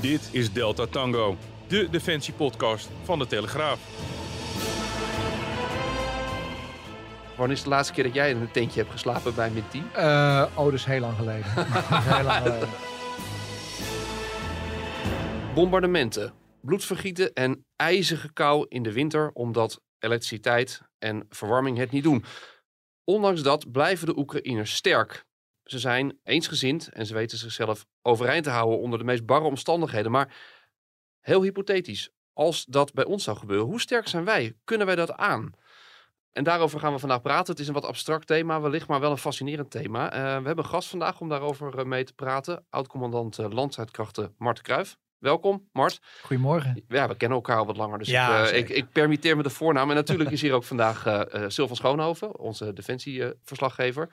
Dit is Delta Tango, de defensiepodcast van de Telegraaf. Wanneer is de laatste keer dat jij in een tentje hebt geslapen bij Min 10? Uh, oh, dat is heel lang geleden. Dat is heel lang geleden. Bombardementen, bloedvergieten en ijzige kou in de winter omdat elektriciteit en verwarming het niet doen. Ondanks dat blijven de Oekraïners sterk. Ze zijn eensgezind en ze weten zichzelf overeind te houden onder de meest barre omstandigheden. Maar heel hypothetisch, als dat bij ons zou gebeuren, hoe sterk zijn wij? Kunnen wij dat aan? En daarover gaan we vandaag praten. Het is een wat abstract thema, wellicht maar wel een fascinerend thema. Uh, we hebben een gast vandaag om daarover uh, mee te praten. Oud-commandant uh, Landstrijdkrachten Mart Kruijf. Welkom, Mart. Goedemorgen. Ja, we kennen elkaar al wat langer, dus ja, ik, ik, ik, permitteer me de voornaam. En natuurlijk is hier ook vandaag Sylvan Schoonhoven, onze defensieverslaggever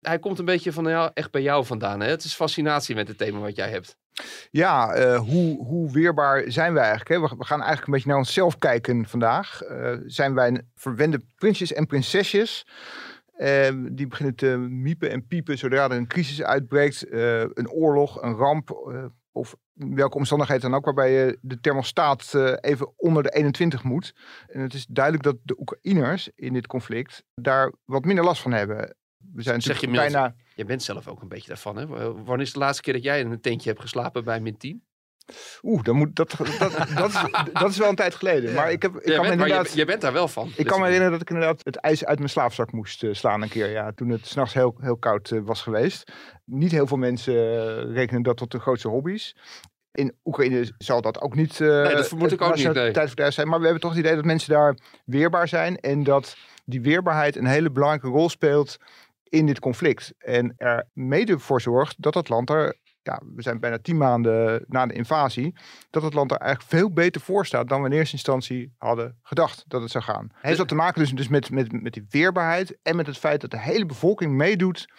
hij komt een beetje van ja, echt bij jou vandaan. Hè? Het is fascinatie met het thema wat jij hebt. Ja, uh, hoe, hoe weerbaar zijn wij eigenlijk? Hè? We, gaan eigenlijk een beetje naar onszelf kijken vandaag. Uh, zijn wij verwende prinsjes en prinsesjes? Uh, die beginnen te miepen en piepen zodra er een crisis uitbreekt, een oorlog, een ramp of welke omstandigheden dan ook, waarbij je de thermostaat even onder de 21 moet. En het is duidelijk dat de Oekraïners in dit conflict daar wat minder last van hebben we zijn zeg je bijna... Je bent zelf ook een beetje daarvan, hè? Wanneer is de laatste keer dat jij in een tentje hebt geslapen bij min 10? Oeh, dan moet, dat, dat, dat, is, dat is wel een tijd geleden. Maar ik, heb, ik kan bent, inderdaad, je, je, bent daar wel van. Ik kan me herinneren dat ik inderdaad het ijs uit mijn slaapzak moest uh, slaan een keer. Ja, toen het s'nachts heel, heel koud uh, was geweest. Niet heel veel mensen uh, rekenen dat tot de grootste hobby's. In Oekraïne zal dat ook niet nee, dat vermoed ik ook niet, nee. tijd zijn. Maar we hebben toch het idee dat mensen daar weerbaar zijn. En dat die weerbaarheid een hele belangrijke rol speelt in dit conflict. En er mede voor zorgt dat het land er, ja, we zijn bijna tien maanden na de invasie, dat het land er eigenlijk veel beter voor staat dan we in eerste instantie hadden gedacht dat het zou gaan. Heeft dat te maken dus, dus met, met, met die weerbaarheid en met het feit dat de hele bevolking meedoet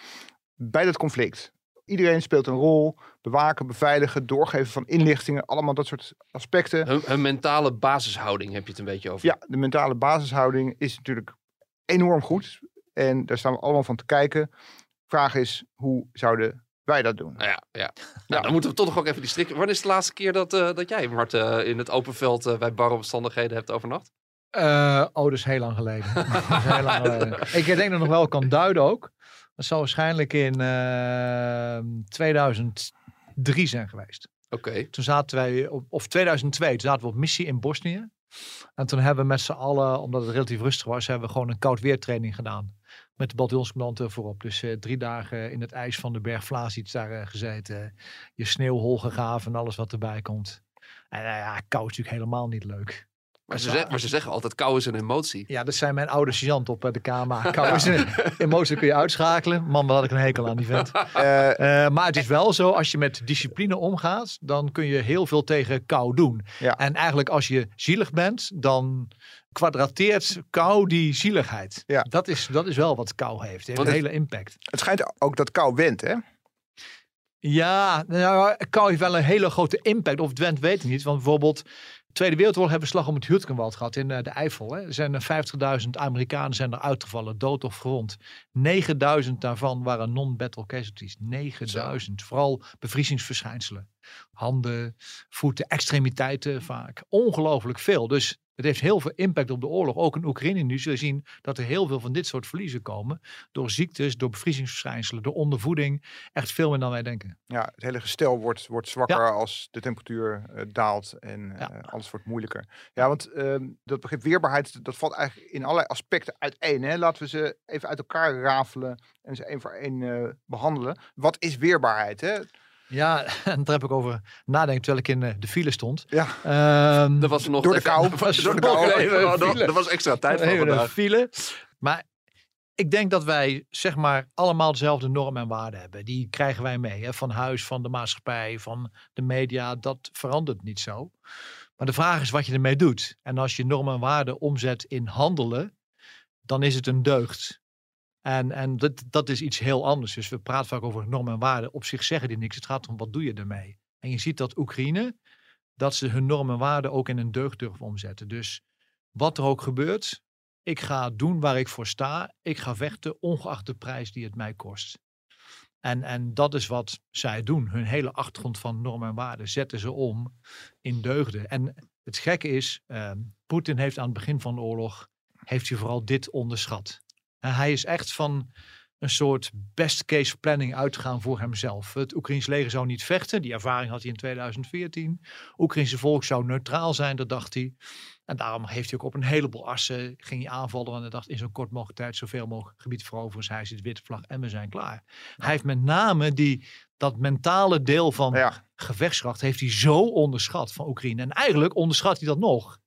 bij dat conflict. Iedereen speelt een rol. Bewaken, beveiligen, doorgeven van inlichtingen. Allemaal dat soort aspecten. Een, een, mentale basishouding heb je het een beetje over. Ja, de mentale basishouding is natuurlijk enorm goed. En daar staan we allemaal van te kijken. Vraag is, hoe zouden wij dat doen? Nou ja, ja. Nou, dan moeten we toch nog ook even die strikken. Wanneer is de laatste keer dat, uh, dat jij, Mart, uh, in het open veld uh, bij barre omstandigheden hebt overnacht? oh, dat is heel lang geleden. heel lang geleden. Ik denk dat het nog wel kan duiden ook. Dat zal waarschijnlijk in 2003 zijn geweest. Oké. Toen zaten wij, op, of 2002, toen zaten we op missie in Bosnië. En toen hebben we met z'n allen, omdat het relatief rustig was, hebben we gewoon een koud weertraining gedaan. Met de bataljonscommandant voorop. Dus uh, drie dagen in het ijs van de berg Vlaasits daar uh, gezeten. Je sneeuwhol gegaven en alles wat erbij komt. En uh, ja, kou is natuurlijk helemaal niet leuk. Maar ze, zeggen, maar ze zeggen altijd, kou is een emotie. Ja, dat zijn mijn oude sergeant op de KMA. Kou is een emotie, kun je uitschakelen. Man, wat had ik een hekel aan die vent. Uh, uh, maar het is wel zo, als je met discipline omgaat, dan kun je heel veel tegen kou doen. Ja. En eigenlijk als je zielig bent, dan kwadrateert kou die zieligheid. Ja. Dat, is, dat is wel wat kou heeft. heeft een hele impact. Het schijnt ook dat kou went, hè? Ja, nou, kou heeft wel een hele grote impact. Of het went, weet ik niet. Want bijvoorbeeld Tweede Wereldoorlog hebben we slag om het Hurtgenwald gehad in uh, de Eifel. Hè. Er zijn 50.000 Amerikanen zijn er uitgevallen, dood of gewond. 9.000 daarvan waren non-battle casualties. 9.000. Vooral bevriezingsverschijnselen. Handen, voeten, extremiteiten vaak. Ongelooflijk veel. Dus het heeft heel veel impact op de oorlog. Ook in Oekraïne nu zul je zien dat er heel veel van dit soort verliezen komen. Door ziektes, door bevriezingsverschijnselen, door ondervoeding. Echt veel meer dan wij denken. Ja, het hele gestel wordt, wordt zwakker als de temperatuur uh, daalt en uh, alles wordt moeilijker. Ja, want uh, dat begrip weerbaarheid, dat valt eigenlijk in allerlei aspecten uiteen. Hè? Laten we ze even uit elkaar rafelen en ze één voor één uh, behandelen. Wat is weerbaarheid? Hè? Ja, en daar heb ik over nadenken terwijl ik in uh, de file stond. Ja. Um, dat was nog door de kou. Was door de kou. Even, dat, was extra tijd voor vandaag. file. Maar ik denk dat wij zeg maar allemaal dezelfde normen en waarden hebben. Die krijgen wij mee. Hè? Van huis, van de maatschappij, van de media. Dat verandert niet zo. Maar de vraag is wat je ermee doet. En als je normen en waarden omzet in handelen, dan is het een deugd. En, en dat, dat is iets heel anders. Dus we praten vaak over normen en waarden. Op zich zeggen die niks. Het gaat om wat doe je ermee. En je ziet dat Oekraïne, dat ze hun normen en waarden ook in een deugd durven omzetten. Dus wat er ook gebeurt, ik ga doen waar ik voor sta. Ik ga vechten, ongeacht de prijs die het mij kost. En, en dat is wat zij doen. Hun hele achtergrond van normen en waarden zetten ze om in deugden. En het gekke is, uh, Poetin heeft aan het begin van de oorlog, heeft hij vooral dit onderschat. En hij is echt van een soort best case planning uitgegaan voor hemzelf. Het Oekraïns leger zou niet vechten. Die ervaring had hij in 2014. Oekraïnse volk zou neutraal zijn, dat dacht hij. En daarom heeft hij ook op een heleboel assen ging hij aanvallen. En hij dacht in zo'n kort mogelijk tijd zoveel mogelijk gebied veroveren. Dus hij zit witte vlag en we zijn klaar. Hij heeft met name die, dat mentale deel van Ja. gevechtskracht heeft hij zo onderschat van Oekraïne. En eigenlijk onderschat hij dat nog.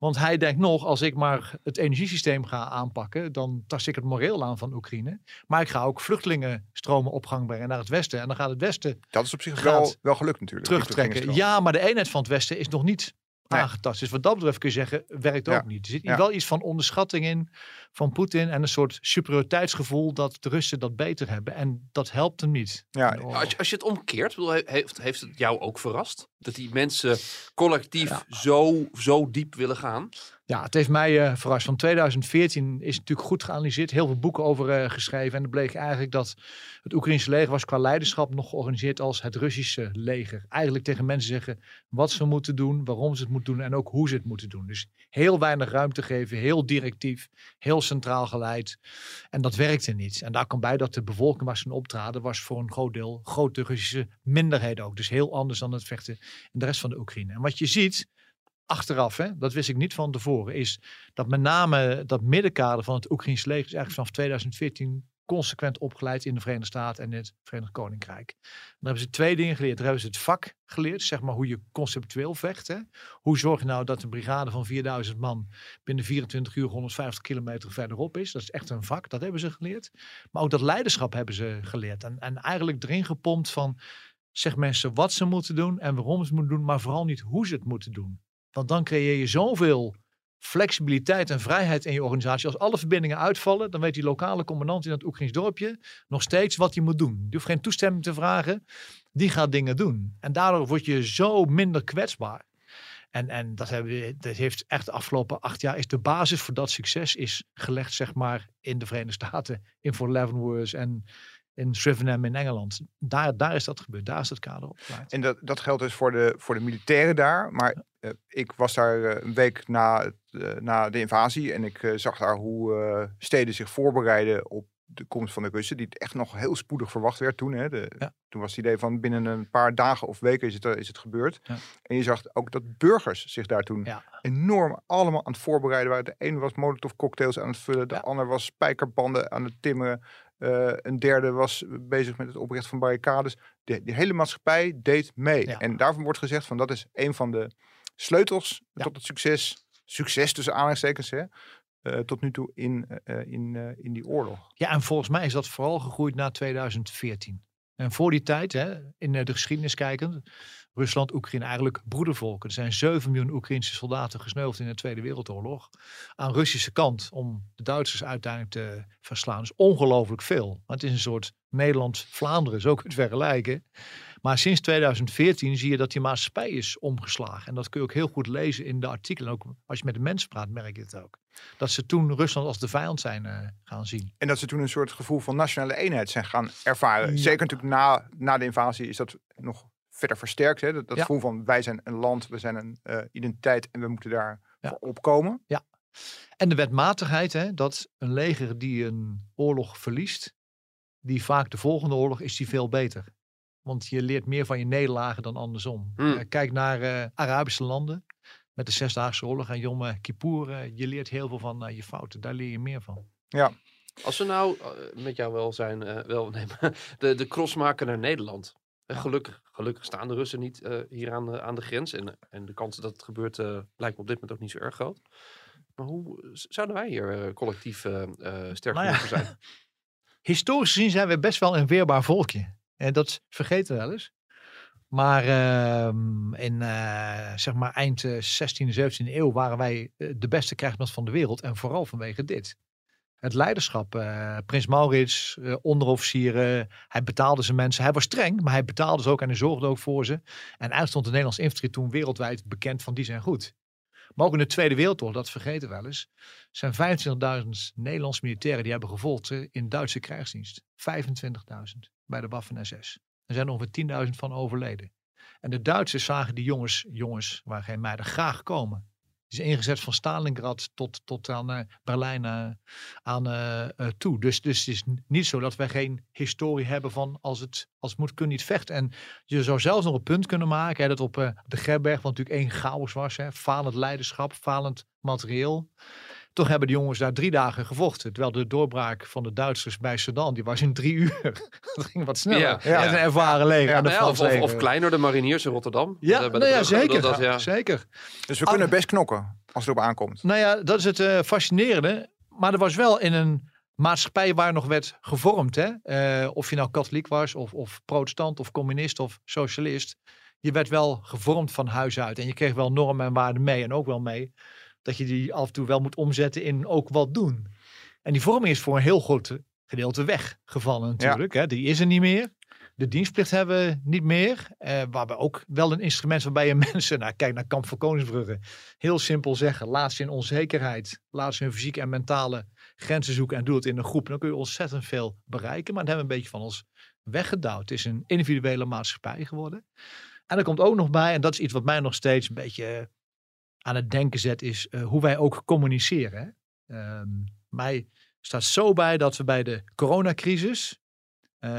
Want hij denkt nog, als ik maar het energiesysteem ga aanpakken, dan tast ik het moreel aan van Oekraïne. Maar ik ga ook vluchtelingenstromen op gang brengen naar het westen. En dan gaat het westen Dat is op zich wel, wel gelukt natuurlijk. terugtrekken. Ja, maar de eenheid van het westen is nog niet. Aangetast. Dus wat dat betreft kun je zeggen, werkt Ja. ook niet. Er zit Ja. wel iets van onderschatting in van Poetin en een soort superioriteitsgevoel dat de Russen dat beter hebben. En dat helpt hem niet. Ja. Als je, als je het omkeert, bedoel, he- heeft, heeft het jou ook verrast? Dat die mensen collectief zo, zo diep willen gaan? Ja, het heeft mij eh, verrast. Van 2014 is natuurlijk goed geanalyseerd. Heel veel boeken over eh, geschreven. En het bleek eigenlijk dat het Oekraïnse leger was qua leiderschap nog georganiseerd als het Russische leger. Eigenlijk tegen mensen zeggen wat ze moeten doen, waarom ze het moeten doen en ook hoe ze het moeten doen. Dus heel weinig ruimte geven, heel directief, heel centraal geleid. En dat werkte niet. En daar kwam bij dat de bevolking waar ze optraden was voor een groot deel grote Russische minderheid ook. Dus heel anders dan het vechten in de rest van de Oekraïne. En wat je ziet achteraf, hè, dat wist ik niet van tevoren, is dat met name dat middenkader van het Oekraïnse leger is eigenlijk vanaf 2014 consequent opgeleid in de Verenigde Staten en het Verenigd Koninkrijk. Dan hebben ze twee dingen geleerd. Daar hebben ze het vak geleerd, zeg maar hoe je conceptueel vecht. Hè. Hoe zorg je nou dat een brigade van 4000 man binnen 24 uur 150 kilometer verderop is. Dat is echt een vak, dat hebben ze geleerd. Maar ook dat leiderschap hebben ze geleerd. En, en eigenlijk erin gepompt van, zeg mensen wat ze moeten doen en waarom ze moeten doen, maar vooral niet hoe ze het moeten doen. Want dan creëer je zoveel flexibiliteit en vrijheid in je organisatie. Als alle verbindingen uitvallen, dan weet die lokale commandant in dat Oekraïns dorpje nog steeds wat hij moet doen. Je hoeft geen toestemming te vragen. Die gaat dingen doen. En daardoor word je zo minder kwetsbaar. En, en dat, hebben dat heeft echt de afgelopen acht jaar is de basis voor dat succes is gelegd, zeg maar, in de Verenigde Staten, in Fort Leavenworth en in Shrivenham in Engeland. Daar, daar is dat gebeurd. Daar is het kader opgeleid. En dat, dat geldt dus voor de, voor de militairen daar. Maar eh, ik was daar eh, een week na, eh, na de invasie. En ik zag daar hoe steden zich voorbereiden op de komst van de Russen. Die echt nog heel spoedig verwacht werd toen. Hè. De, Ja. Toen was het idee van binnen een paar dagen of weken is het, is het gebeurd. Ja. En je zag ook dat burgers zich daar toen Ja. enorm allemaal aan het voorbereiden waren. De een was molotov cocktails aan het vullen. De ander was spijkerbanden aan het timmeren. Eh, een derde was bezig met het oprichten van barricades. De, de hele maatschappij deed mee. Ja. En daarvan wordt gezegd van dat is een van de sleutels Ja. tot het succes. Succes tussen aanhalingstekens, hè. eh, tot nu toe in, eh, in, in die oorlog. Ja, en volgens mij is dat vooral gegroeid na 2014. En voor die tijd, hè, in de geschiedenis kijkend, Rusland, Oekraïne eigenlijk broedervolken. Er zijn 7 miljoen Oekraïnse soldaten gesneuveld in de Tweede Wereldoorlog. Aan Russische kant om de Duitsers uiteindelijk te verslaan. is ongelooflijk veel. Maar het is een soort Nederland-Vlaanderen, zo kun je het vergelijken. Maar sinds 2014 zie je dat die maatschappij is omgeslagen. En dat kun je ook heel goed lezen in de artikelen. En ook als je met de mensen praat, merk je het ook. Dat ze toen Rusland als de vijand zijn eh, gaan zien. En dat ze toen een soort gevoel van nationale eenheid zijn gaan ervaren. Ja. Zeker natuurlijk na, na de invasie is dat nog verder versterkt. Hè? Dat, dat Ja. gevoel van wij zijn een land, we zijn een eh, identiteit en we moeten daar Ja. voor opkomen. En de wetmatigheid, hè, dat een leger die een oorlog verliest, die vaak de volgende oorlog is die veel beter. Want je leert meer van je nederlagen dan andersom. Hmm. Eh, kijk naar eh, Arabische landen met de Zesdaagse Oorlog en Yom Kippur. je leert heel veel van eh, je fouten. Daar leer je meer van. Als we nou met jou wel zijn, eh, wel nemen, de, de cross maken naar Nederland. Ja. Gelukkig, gelukkig staan de Russen niet eh, hier aan de, aan de grens. En, en de kans dat het gebeurt eh, lijkt me op dit moment ook niet zo erg groot. Maar hoe zouden wij hier eh, collectief sterk Nou ja. voor zijn? Historisch gezien zijn we best wel een weerbaar volkje. En dat vergeten we wel eens. Maar ehm, in zeg maar eind eh, 16e, 17e eeuw waren wij de beste krijgsmacht van de wereld. En vooral vanwege dit. Het leiderschap. eh, Prins Maurits, eh, onderofficieren. Hij betaalde zijn mensen. Hij was streng, maar hij betaalde ze ook en hij zorgde ook voor ze. En eigenlijk stond de Nederlandse infanterie toen wereldwijd bekend van die zijn goed. Maar ook in de Tweede Wereldoorlog, dat vergeten we wel eens, zijn 25.000 Nederlandse militairen die hebben gevolgd in Duitse krijgsdienst. 25.000 bij de Waffen-SS. Er zijn ongeveer 10.000 van overleden. En de Duitsers zagen die jongens, jongens, waar geen meiden, graag komen. Is ingezet van Stalingrad tot, tot aan eh, Berlijn eh, aan eh, toe. Dus, dus het is niet zo dat wij geen historie hebben van als het, als het moet, kun je niet vechten. En je zou zelfs nog een punt kunnen maken hè, dat op de Gerberg, wat natuurlijk één chaos was, hè, falend leiderschap, falend materieel. Toch hebben de jongens daar drie dagen gevochten. Terwijl de doorbraak van de Duitsers bij Sedan, die was in drie uur. dat ging wat sneller. Ja, Ja, een ervaren leger. Ja, en de Nou ja, of, of, of kleiner, de mariniers in Rotterdam. Ja, bij de nou ja, zeker. dat- zeker. Dus we Ah. kunnen best knokken als het erop aankomt. Nou ja, dat is het eh, fascinerende. Maar er was wel in een maatschappij waar nog werd gevormd. Hè? Eh, of je nou katholiek was, of, of protestant, of communist, of socialist. Je werd wel gevormd van huis uit. En je kreeg wel normen en waarden mee. En ook wel mee dat je die af en toe wel moet omzetten in ook wat doen. En die vorming is voor een heel groot gedeelte weggevallen natuurlijk. Hè? Die is er niet meer. De dienstplicht hebben we niet meer. Eh, waar we ook wel een instrument waarbij je mensen, nou kijk naar Kamp van Koningsbrugge, heel simpel zeggen, laat ze in onzekerheid, laat ze hun fysieke en mentale grenzen zoeken en doe het in een groep. Dan kun je ontzettend veel bereiken, maar dat hebben we een beetje van ons weggedouwd. Het is een individuele maatschappij geworden. En er komt ook nog bij, en dat is iets wat mij nog steeds een beetje eh, aan het denken zet, is eh, hoe wij ook communiceren. hè. Ehm, mij staat zo bij dat we bij de coronacrisis eh,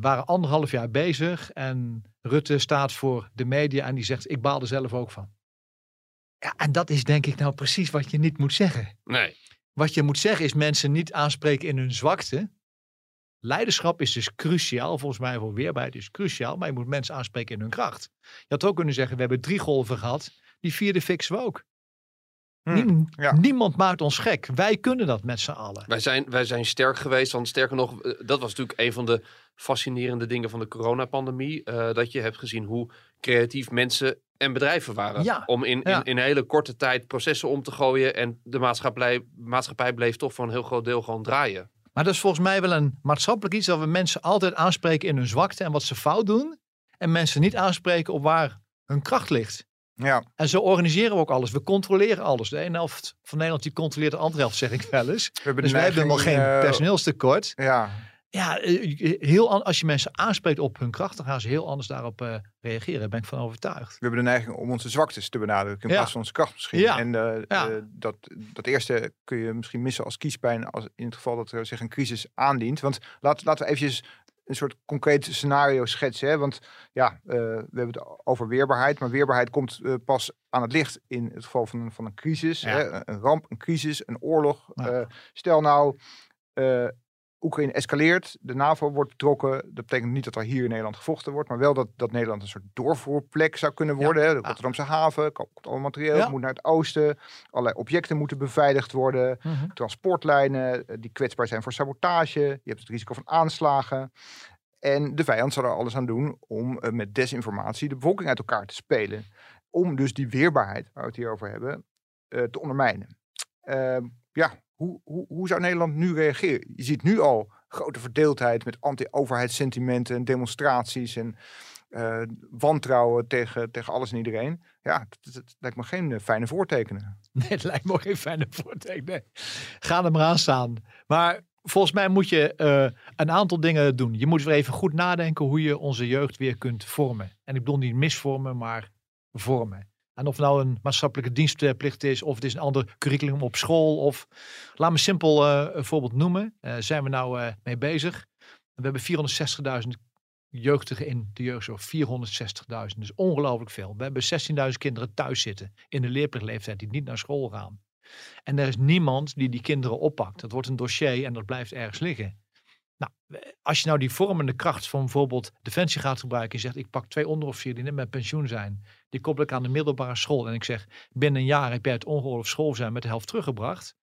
waren anderhalf jaar bezig en Rutte staat voor de media en die zegt ik baal er zelf ook van. Ja, en dat is denk ik nou precies wat je niet moet zeggen. Nee. Wat je moet zeggen is mensen niet aanspreken in hun zwakte. Leiderschap is dus cruciaal, volgens mij voor weerbaarheid is cruciaal, maar je moet mensen aanspreken in hun kracht. Je had ook kunnen zeggen, we hebben drie golven gehad, die vierde fixen we ook. Hm, Niem- ja. Niemand maakt ons gek. Wij kunnen dat met z'n allen. Wij zijn, wij zijn sterk geweest, want sterker nog, eh, dat was natuurlijk een van de fascinerende dingen van de coronapandemie. eh dat je hebt gezien hoe creatief mensen en bedrijven waren. Ja, Om in, in, in een hele korte tijd processen om te gooien. En de maatschappij, maatschappij bleef toch voor een heel groot deel gewoon draaien. Maar dat is volgens mij wel een maatschappelijk iets dat we mensen altijd aanspreken in hun zwakte en wat ze fout doen. En mensen niet aanspreken op waar hun kracht ligt. Ja, En zo organiseren we ook alles. We controleren alles. De ene helft van Nederland die controleert de andere helft, zeg ik wel eens. we hebben Dus wij hebben nog geen eh, personeelstekort. Ja, Ja, eh, heel, als je mensen aanspreekt op hun kracht, dan gaan ze heel anders daarop eh, reageren. Daar ben ik van overtuigd. we hebben de neiging om onze zwaktes te benadrukken in Ja. plaats van onze kracht misschien. Ja. En Ja. dat, dat eerste kun je misschien missen als kiespijn als in het geval dat er zich een crisis aandient. Want laat, laten we eventjes een soort concreet scenario schetsen. Hè? Want ja, eh, we hebben het over weerbaarheid, maar weerbaarheid komt eh, pas aan het licht in het geval van, een- van een crisis. Ja. Hè? Een- ramp, een crisis, een oorlog. Ja. Eh, stel nou, Oekraïne escaleert, de NAVO wordt betrokken. Dat betekent niet dat er hier in Nederland gevochten wordt, maar wel dat, dat Nederland een soort doorvoerplek zou kunnen Ja. worden. hè. De Ja. Rotterdamse haven, komt allemaal materieel, Ja. moet naar het oosten. Allerlei objecten moeten beveiligd worden. Transportlijnen eh, die kwetsbaar zijn voor sabotage. Je hebt het risico van aanslagen. En de vijand zal er alles aan doen om eh, met desinformatie de bevolking uit elkaar te spelen. Om dus die weerbaarheid, waar we het hier over hebben, eh, te ondermijnen. Ehm, ja, hoe, hoe, hoe zou Nederland nu reageren? Je ziet nu al grote verdeeldheid met anti-overheidssentimenten en demonstraties en eh, wantrouwen tegen, tegen alles en iedereen. Ja, dat, dat lijkt me geen eh, fijne voortekenen. Nee, het lijkt me geen fijne voorteken. Nee. Ga er maar aan staan. Maar volgens mij moet je eh, een aantal dingen doen. Je moet weer even goed nadenken hoe je onze jeugd weer kunt vormen. En ik bedoel niet misvormen, maar vormen. En of nou een maatschappelijke dienstplicht is, of het is een ander curriculum op school. Of laat me simpel eh, een voorbeeld noemen. Eh, zijn we nou eh, mee bezig? We hebben 460.000 jeugdigen in de jeugdzorg. 460.000. Dus ongelooflijk veel. We hebben 16.000 kinderen thuis zitten in de leerplichtleeftijd die niet naar school gaan. En er is niemand die die kinderen oppakt. Dat wordt een dossier en dat blijft ergens liggen. Nou, als je nou die vormende kracht van bijvoorbeeld Defensie gaat gebruiken. En zegt, ik pak twee onderofficieren die net met pensioen zijn. Die koppel ik aan de middelbare school. En ik zeg, binnen een jaar heb jij het ongeoorloofd school zijn met de helft teruggebracht.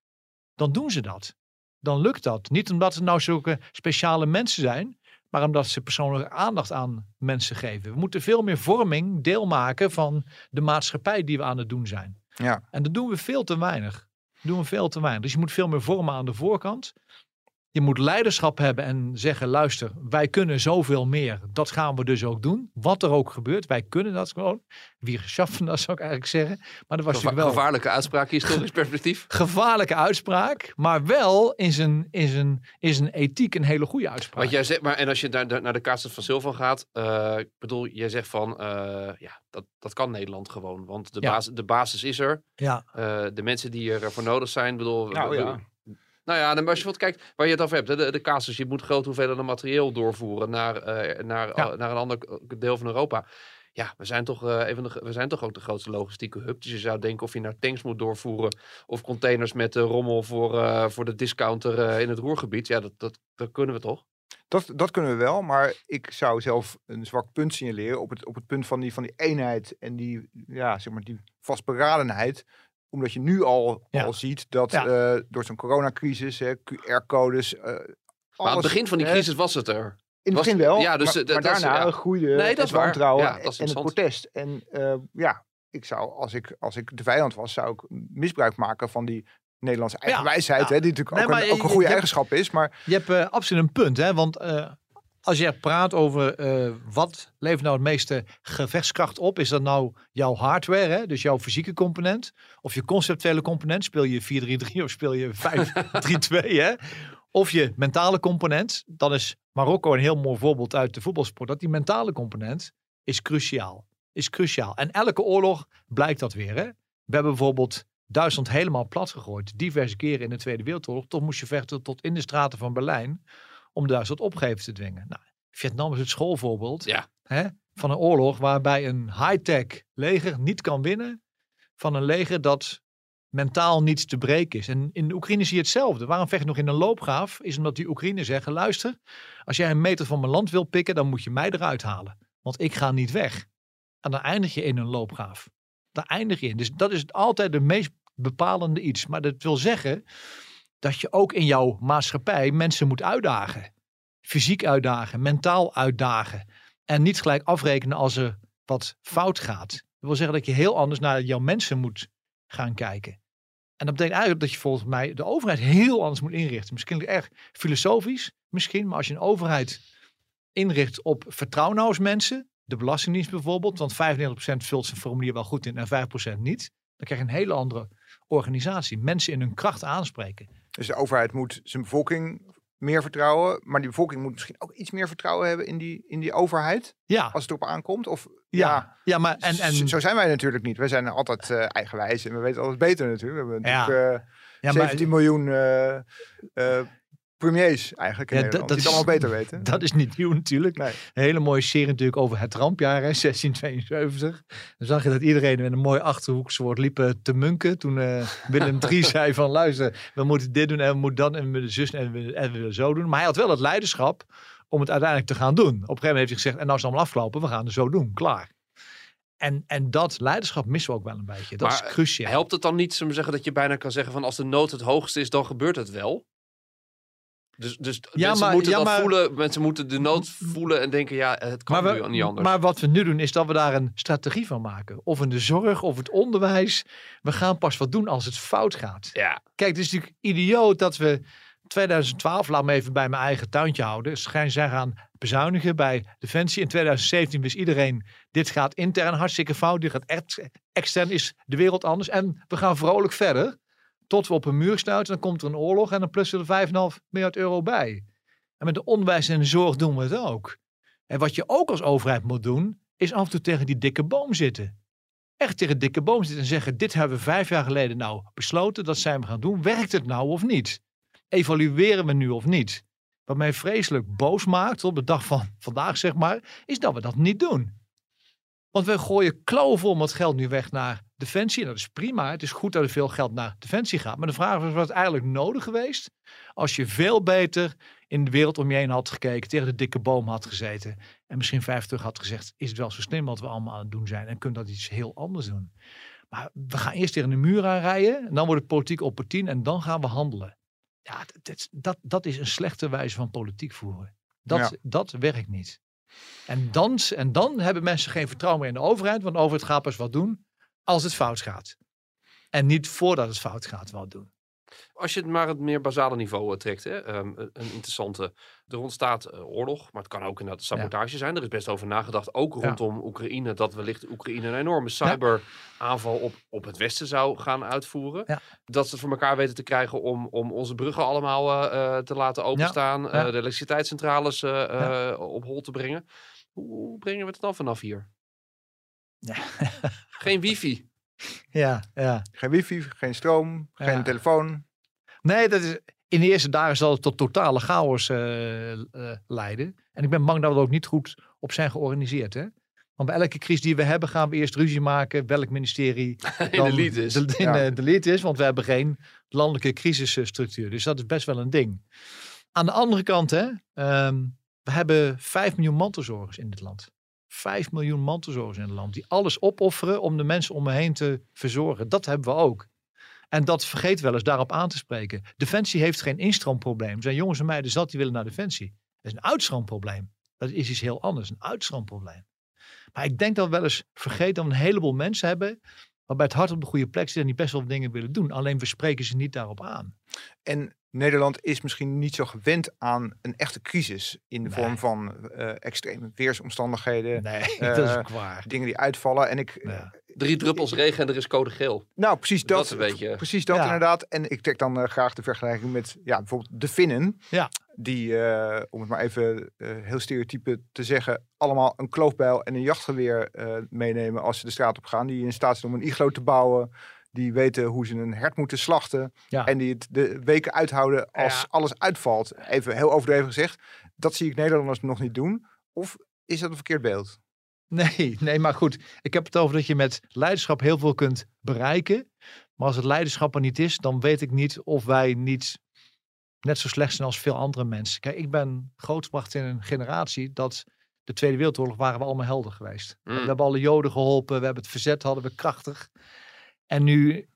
Dan doen ze dat. Dan lukt dat. Niet omdat het nou zulke speciale mensen zijn. Maar omdat ze persoonlijke aandacht aan mensen geven. We moeten veel meer vorming deel maken van de maatschappij die we aan het doen zijn. Ja. En dat doen we veel te weinig. Dat doen we veel te weinig. Dus je moet veel meer vormen aan de voorkant. Je moet leiderschap hebben en zeggen: luister, wij kunnen zoveel meer. Dat gaan we dus ook doen. Wat er ook gebeurt, wij kunnen dat gewoon. Wie geschaffen, dat zou ik eigenlijk zeggen. Maar dat was Geva- wel Gevaarlijke uitspraak, historisch perspectief. gevaarlijke uitspraak. Maar wel in zijn, in zijn, in zijn ethiek een hele goede uitspraak. Want jij zegt, maar en als je naar de, naar de kaart van Silvan gaat, eh, ik bedoel, jij zegt van, eh, ja, dat, dat kan Nederland gewoon. Want de, Ja. basis, de basis is er. ja, Eh, de mensen die ervoor nodig zijn, bedoel... Nou, ja. Nou ja, dan als je wat kijkt waar je het over hebt, de, de, casus, je moet grote hoeveelheden materieel doorvoeren naar, eh, naar, Ja. naar een ander deel van Europa. Ja, we zijn, toch, eh, de, we zijn toch ook de grootste logistieke hub. Dus je zou denken of je naar tanks moet doorvoeren of containers met eh, rommel voor, eh, voor de discounter eh, in het Roergebied. Ja, dat, dat, dat kunnen we toch? Dat, dat kunnen we wel, maar ik zou zelf een zwak punt signaleren op het, op het punt van die, van die eenheid en die, ja, zeg maar, die vastberadenheid. Omdat je nu al, Ja. al ziet dat Ja. eh, door zo'n coronacrisis, hè, QR-codes. eh, Maar aan het begin van die hè, crisis was het er. In het was- begin wel, ja, dus, maar, eh, maar daarna ja. groeide Nee, dat het wantrouwen Ja, en het protest. En eh, ja, ik zou, als ik, als ik de vijand was, zou ik misbruik maken van die Nederlandse eigen Ja, wijsheid. ja. Hè, die natuurlijk Nee, ook, maar een, ook een goede je eigenschap is. Maar Je hebt eh, absoluut een punt, hè? want eh, als je praat over eh, wat levert nou het meeste gevechtskracht op, is dat nou jouw hardware, hè? dus jouw fysieke component, of je conceptuele component, speel je 4-3-3 of speel je 5-3-2, hè? of je mentale component, dan is Marokko een heel mooi voorbeeld uit de voetbalsport, dat die mentale component is cruciaal. Is cruciaal. En elke oorlog blijkt dat weer. Hè? We hebben bijvoorbeeld Duitsland helemaal plat gegooid. Diverse keren in de Tweede Wereldoorlog. Toch moest je vechten tot in de straten van Berlijn. Om Duitsland opgeven te dwingen. Nou, Vietnam is het schoolvoorbeeld Ja. hè, van een oorlog waarbij een high-tech leger niet kan winnen. Van een leger dat mentaal niet te breken is. En in de Oekraïne zie je hetzelfde. Waarom vecht je nog in een loopgraaf? Is omdat die Oekraïne zeggen, luister, als jij een meter van mijn land wil pikken, dan moet je mij eruit halen. Want ik ga niet weg. En dan eindig je in een loopgraaf. Daar eindig je in. Dus dat is altijd de meest bepalende iets. Maar dat wil zeggen dat je ook in jouw maatschappij mensen moet uitdagen. Fysiek uitdagen, mentaal uitdagen. En niet gelijk afrekenen als er wat fout gaat. Dat wil zeggen dat je heel anders naar jouw mensen moet gaan kijken. En dat betekent eigenlijk dat je volgens mij de overheid heel anders moet inrichten. Misschien erg filosofisch, misschien. Maar als je een overheid inricht op vertrouwen nou eens mensen. De Belastingdienst bijvoorbeeld. Want 95% vult zijn formulier wel goed in en 5% niet. Dan krijg je een hele andere organisatie. Mensen in hun kracht aanspreken. Dus de overheid moet zijn bevolking meer vertrouwen. Maar die bevolking moet misschien ook iets meer vertrouwen hebben in die, in die overheid. Ja, Als het erop aankomt. Of ja, ja, ja. maar en, en, zo, zijn wij natuurlijk niet. Wij zijn altijd eh, eigenwijs en we weten alles beter natuurlijk. We hebben Ja. natuurlijk eh, ja, maar 17 miljoen eh, premiers eigenlijk in Ja, Nederland. dat- die dat het allemaal is- beter weten. dat is niet nieuw natuurlijk. Nee. Een hele mooie serie natuurlijk over het rampjaar, hè, 1672. Dan zag je dat iedereen met een mooi achterhoekswoord liepen te munken. Toen eh, Willem III zei van luister, we moeten dit doen en we moeten dat en we willen zus en we, en we willen zo doen. Maar hij had wel het leiderschap om het uiteindelijk te gaan doen. Op een gegeven moment heeft hij gezegd, en nou is het allemaal afgelopen, we gaan het zo doen, klaar. En, en dat leiderschap missen we ook wel een beetje. Dat Maar, is cruciaal. Helpt het dan niet, zullen we zeggen, dat je bijna kan zeggen van als de nood het hoogste is, dan gebeurt het wel? Dus, dus Ja, mensen maar- moeten ja, dat maar- voelen, mensen moeten de nood voelen en denken, ja, het kan nu niet anders. maar wat we nu doen is dat we daar een strategie van maken. Of in de zorg of het onderwijs. We gaan pas wat doen als het fout gaat. ja, Kijk, het is natuurlijk idioot dat we 2012, laat me even bij mijn eigen tuintje houden, schijn zij gaan bezuinigen bij Defensie. In 2017 wist iedereen, dit gaat intern hartstikke fout, dit gaat echt, extern is de wereld anders. En we gaan vrolijk verder, tot we op een muur stuiten, dan komt er een oorlog en dan plussen er 5,5 miljard euro bij. En met de onderwijs en de zorg doen we het ook. En wat je ook als overheid moet doen, is af en toe tegen die dikke boom zitten. Echt tegen de dikke boom zitten en zeggen, dit hebben we vijf jaar geleden nou besloten, dat zijn we gaan doen. Werkt het nou of niet? Evalueren we nu of niet? Wat mij vreselijk boos maakt op de dag van vandaag, zeg maar, is dat we dat niet doen. Want we gooien klauwvol met geld nu weg naar Defensie. En dat is prima. Het is goed dat er veel geld naar Defensie gaat. Maar de vraag is, was het eigenlijk nodig geweest als je veel beter in de wereld om je heen had gekeken, tegen de dikke boom had gezeten. En misschien vijf terug had gezegd, is het wel zo slim wat we allemaal aan het doen zijn? En kunnen dat iets heel anders doen? Maar we gaan eerst tegen de muur aanrijden. En dan wordt het politiek opportun en dan gaan we handelen. Ja, dat, dat, dat is een slechte wijze van politiek voeren. Dat, Ja. dat werkt niet. En dan, en dan hebben mensen geen vertrouwen meer in de overheid. Want de overheid gaat pas wat doen als het fout gaat. En niet voordat het fout gaat wat doen. Als je het maar het meer basale niveau eh, trekt, hè, ehm, een interessante. Er ontstaat eh, oorlog, maar het kan ook inderdaad sabotage zijn. Er is best over nagedacht, ook Ja. rondom Oekraïne, dat wellicht Oekraïne een enorme cyberaanval op, op het Westen zou gaan uitvoeren. Ja. Dat ze het voor elkaar weten te krijgen om, om onze bruggen allemaal eh, te laten openstaan, de elektriciteitscentrales op hol te brengen. Hoe brengen we het dan vanaf hier? Ja. Geen wifi. Ja, ja. Geen wifi, geen stroom, geen telefoon. Nee, dat is, in de eerste dagen zal het tot totale chaos eh, eh, leiden. En ik ben bang dat we er ook niet goed op zijn georganiseerd. Hè? Want bij elke crisis die we hebben, gaan we eerst ruzie maken welk ministerie In de lead is. De, in Ja. de, de lead is. Want we hebben geen landelijke crisisstructuur. Dus dat is best wel een ding. Aan de andere kant, hè, ehm, we hebben 5 miljoen mantelzorgers in dit land. 5 miljoen mantelzorgers in het land. Die alles opofferen om de mensen om me heen te verzorgen. Dat hebben we ook. En dat vergeet wel eens daarop aan te spreken. Defensie heeft geen instroomprobleem. Zijn jongens en meiden zat die willen naar Defensie. Dat is een uitstroomprobleem. Dat is iets heel anders. Een uitstroomprobleem. Maar ik denk dat we wel eens vergeten dat we een heleboel mensen hebben. waarbij het hart op de goede plek zit en die best wel dingen willen doen. Alleen we spreken ze niet daarop aan. En Nederland is misschien niet zo gewend aan een echte crisis. In de Nee. vorm van eh, extreme weersomstandigheden. Nee, Eh, dat is ook waar. Dingen die uitvallen. En ik, Ja. Drie druppels regen en er is code geel. nou precies Dat dat. een beetje- Precies dat Ja. inderdaad. En ik trek dan eh, graag de vergelijking met ja, bijvoorbeeld de Finnen. Ja. Die, eh, om het maar even eh, heel stereotype te zeggen, allemaal een kloofbijl en een jachtgeweer eh, meenemen als ze de straat op gaan. Die in staat zijn om een iglo te bouwen. Die weten hoe ze een hert moeten slachten. Ja. En die het de weken uithouden als Ja. alles uitvalt. Even heel overdreven gezegd. Dat zie ik Nederlanders nog niet doen. Of is dat een verkeerd beeld? Nee, nee, maar goed. Ik heb het over dat je met leiderschap heel veel kunt bereiken. Maar als het leiderschap er niet is, dan weet ik niet of wij niet net zo slecht zijn als veel andere mensen. Kijk, ik ben grootgebracht in een generatie dat de Tweede Wereldoorlog waren we allemaal helden geweest. Mm. We hebben alle Joden geholpen, we hebben het verzet, hadden we krachtig. En nu,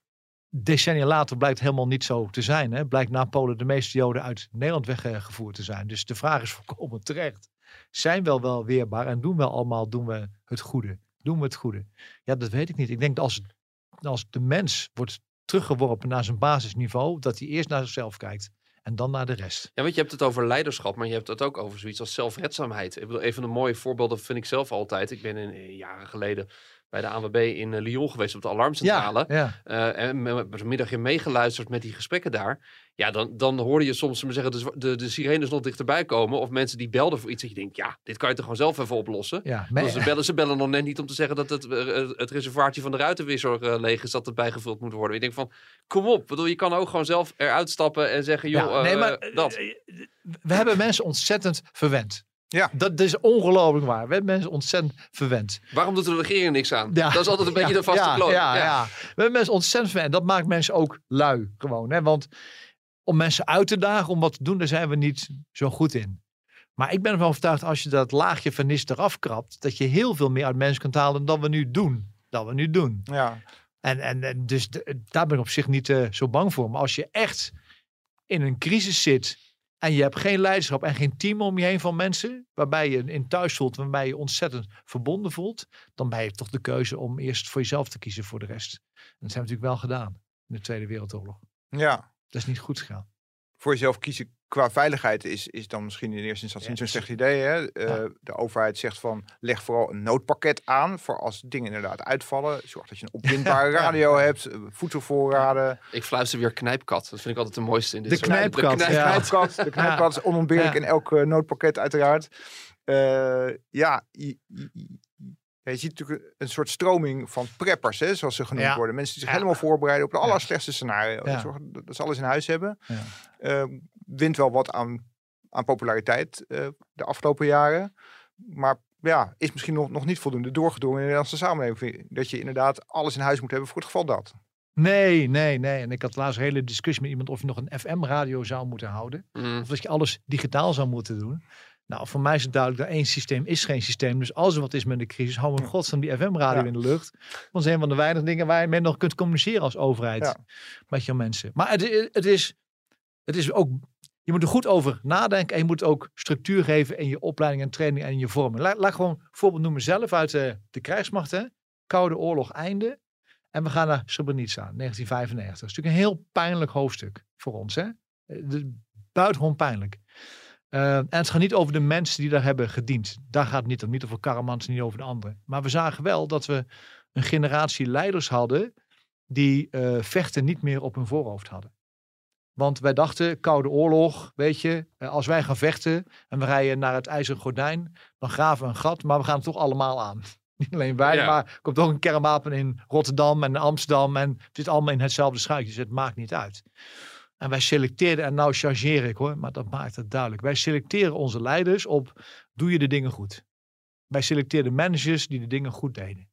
decennia later, blijkt helemaal niet zo te zijn. Hè? Blijkt na Polen de meeste Joden uit Nederland weggevoerd te zijn. Dus de vraag is volkomen terecht. Zijn we wel weerbaar en doen we allemaal doen we het goede? Doen we het goede? Ja, dat weet ik niet. Ik denk dat als, als de mens wordt teruggeworpen naar zijn basisniveau, dat hij eerst naar zichzelf kijkt en dan naar de rest. Ja, want je hebt het over leiderschap, maar je hebt het ook over zoiets als zelfredzaamheid. Ik bedoel, een van de mooie voorbeelden vind ik zelf altijd. Ik ben in, eh, jaren geleden bij de ANWB in eh, Lyon geweest op de alarmcentrale. ja. Eh, en met met een middagje meegeluisterd met die gesprekken daar. Ja, dan, dan hoorde je soms we zeggen, de, de, de sirenes nog dichterbij komen. Of mensen die belden voor iets. Dat je denkt, ja, dit kan je toch gewoon zelf even oplossen. ja. Maar ze, bellen, ze bellen nog net niet om te zeggen dat het, eh, het reservoirtje van de ruitenwisser leeg is. Dat het bijgevuld moet worden. Ik denk van, kom op. Bedoel, je kan ook gewoon zelf eruit stappen en zeggen, joh, Ja, nee, maar dat. we hebben mensen ontzettend verwend. Ja. Dat is ongelooflijk waar. We hebben mensen ontzettend verwend. Waarom doet de regering niks aan? Ja. Dat is altijd een beetje Ja, de vaste ja, kloot. Ja, ja. We hebben mensen ontzettend verwend. Dat maakt mensen ook lui gewoon. Hè? Want om mensen uit te dagen om wat te doen, daar zijn we niet zo goed in. Maar ik ben ervan overtuigd als je dat laagje vernis eraf krabt, dat je heel veel meer uit mensen kunt halen dan we nu doen. Dan we nu doen. Ja, En, en, en dus de- daar ben ik op zich niet eh, zo bang voor. Maar als je echt in een crisis zit en je hebt geen leiderschap en geen team om je heen van mensen, waarbij je in thuis voelt, waarbij je ontzettend verbonden voelt, dan ben je toch de keuze om eerst voor jezelf te kiezen voor de rest. En dat zijn we natuurlijk wel gedaan in de Tweede Wereldoorlog. ja. Dat is niet goed gegaan. voor jezelf kiezen qua veiligheid is, is dan misschien in eerste instantie Ja, niet zo'n slecht idee. Hè? Eh, Ja. De overheid zegt van leg vooral een noodpakket aan voor als dingen inderdaad uitvallen. Zorg dat je een opwindbare Ja. radio hebt, eh, voedselvoorraden. Ik fluister weer knijpkat. Dat vind ik altijd de mooiste in dit De soort- knijpkat, knijp- ja. Knijpkat, de knijpkat is onontbeerlijk Ja. in elk eh, noodpakket uiteraard. Eh, ja, je, ziet natuurlijk een soort stroming van preppers, hè, zoals ze genoemd Ja. worden. Mensen die zich Ja. helemaal voorbereiden op de allerslechtste scenario. Ja. Zorgen dat ze alles in huis hebben. Ja. Wint wel wat aan, aan populariteit eh, de afgelopen jaren. Maar ja, is misschien nog, nog niet voldoende doorgedrongen in de Nederlandse samenleving. Dat je inderdaad alles in huis moet hebben voor het geval dat. Nee, nee, nee. En ik had laatst een hele discussie met iemand of je nog een FM-radio zou moeten houden. Mm. Of dat je alles digitaal zou moeten doen. Nou, voor mij is het duidelijk dat één systeem is geen systeem. Dus als er wat is met de crisis, hou we godsnaam die FM-radio Ja. in de lucht. Want dat is een van de weinige dingen waar je mee nog kunt communiceren als overheid. Ja. Met je mensen. Maar het, het, is, het is ook... Je moet er goed over nadenken en je moet ook structuur geven in je opleiding en training en in je vorming. Laat, gewoon een voorbeeld noemen zelf uit de, de krijgsmacht. Hè? Koude oorlog einde. En we gaan naar Srebrenica, 1995. Dat is natuurlijk een heel pijnlijk hoofdstuk voor ons. Hè? Eh, Buitengewoon pijnlijk. Eh, en het gaat niet over de mensen die daar hebben gediend. Daar gaat het niet om. Niet over Karamans, niet over de anderen. Maar we zagen wel dat we een generatie leiders hadden die eh, vechten niet meer op hun voorhoofd hadden. Want wij dachten, Koude Oorlog, weet je, eh, als wij gaan vechten en we rijden naar het IJzeren Gordijn, dan graven we een gat, maar we gaan het toch allemaal aan. Niet alleen wij, Ja. maar er komt ook een kernwapen in Rotterdam en Amsterdam en het zit allemaal in hetzelfde schuitje, dus het maakt niet uit. En wij selecteerden, en nou chargeer ik hoor, maar dat maakt het duidelijk. Wij selecteren onze leiders op, doe je de dingen goed? Wij selecteerden managers die de dingen goed deden.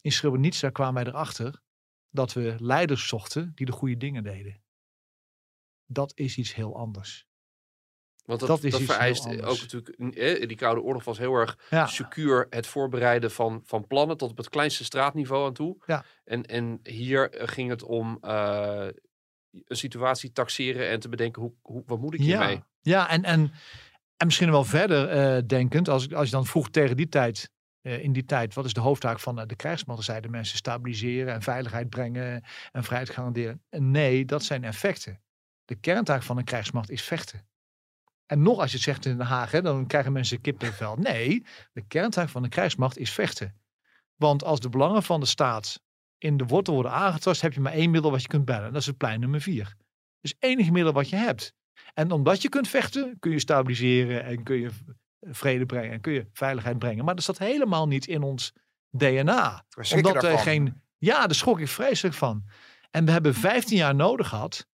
In Srebrenica kwamen wij erachter dat we leiders zochten die de goede dingen deden. Dat is iets heel anders. Want dat, Dat is vereist anders. ook natuurlijk. eh, die Koude Oorlog was heel erg Ja, secuur het voorbereiden van, van plannen tot op het kleinste straatniveau aan toe. Ja. En, en hier eh, ging het om eh, een situatie taxeren en te bedenken hoe, hoe, wat moet ik hiermee? ja, ja en, en, en misschien wel verder eh, denkend, als, als je dan vroeg tegen die tijd, eh, in die tijd, wat is de hoofdtaak van eh, de krijgsmacht? Dan zeiden mensen stabiliseren en veiligheid brengen en vrijheid garanderen. En nee, dat zijn effecten. De kerntaak van een krijgsmacht is vechten. En nog als je het zegt in Den Haag, hè, dan krijgen mensen kippenvel. Nee, de kerntaak van de krijgsmacht is vechten. Want als de belangen van de staat in de wortel worden aangetast, heb je maar één middel wat je kunt bellen. Dat is het plein nummer vier. Dus het enige middel wat je hebt. En omdat je kunt vechten, kun je stabiliseren en kun je vrede brengen en kun je veiligheid brengen. Maar dat staat helemaal niet in ons DNA. Omdat wij daarvan. geen. Ja, daar schrok ik vreselijk van. En we hebben 15 jaar nodig gehad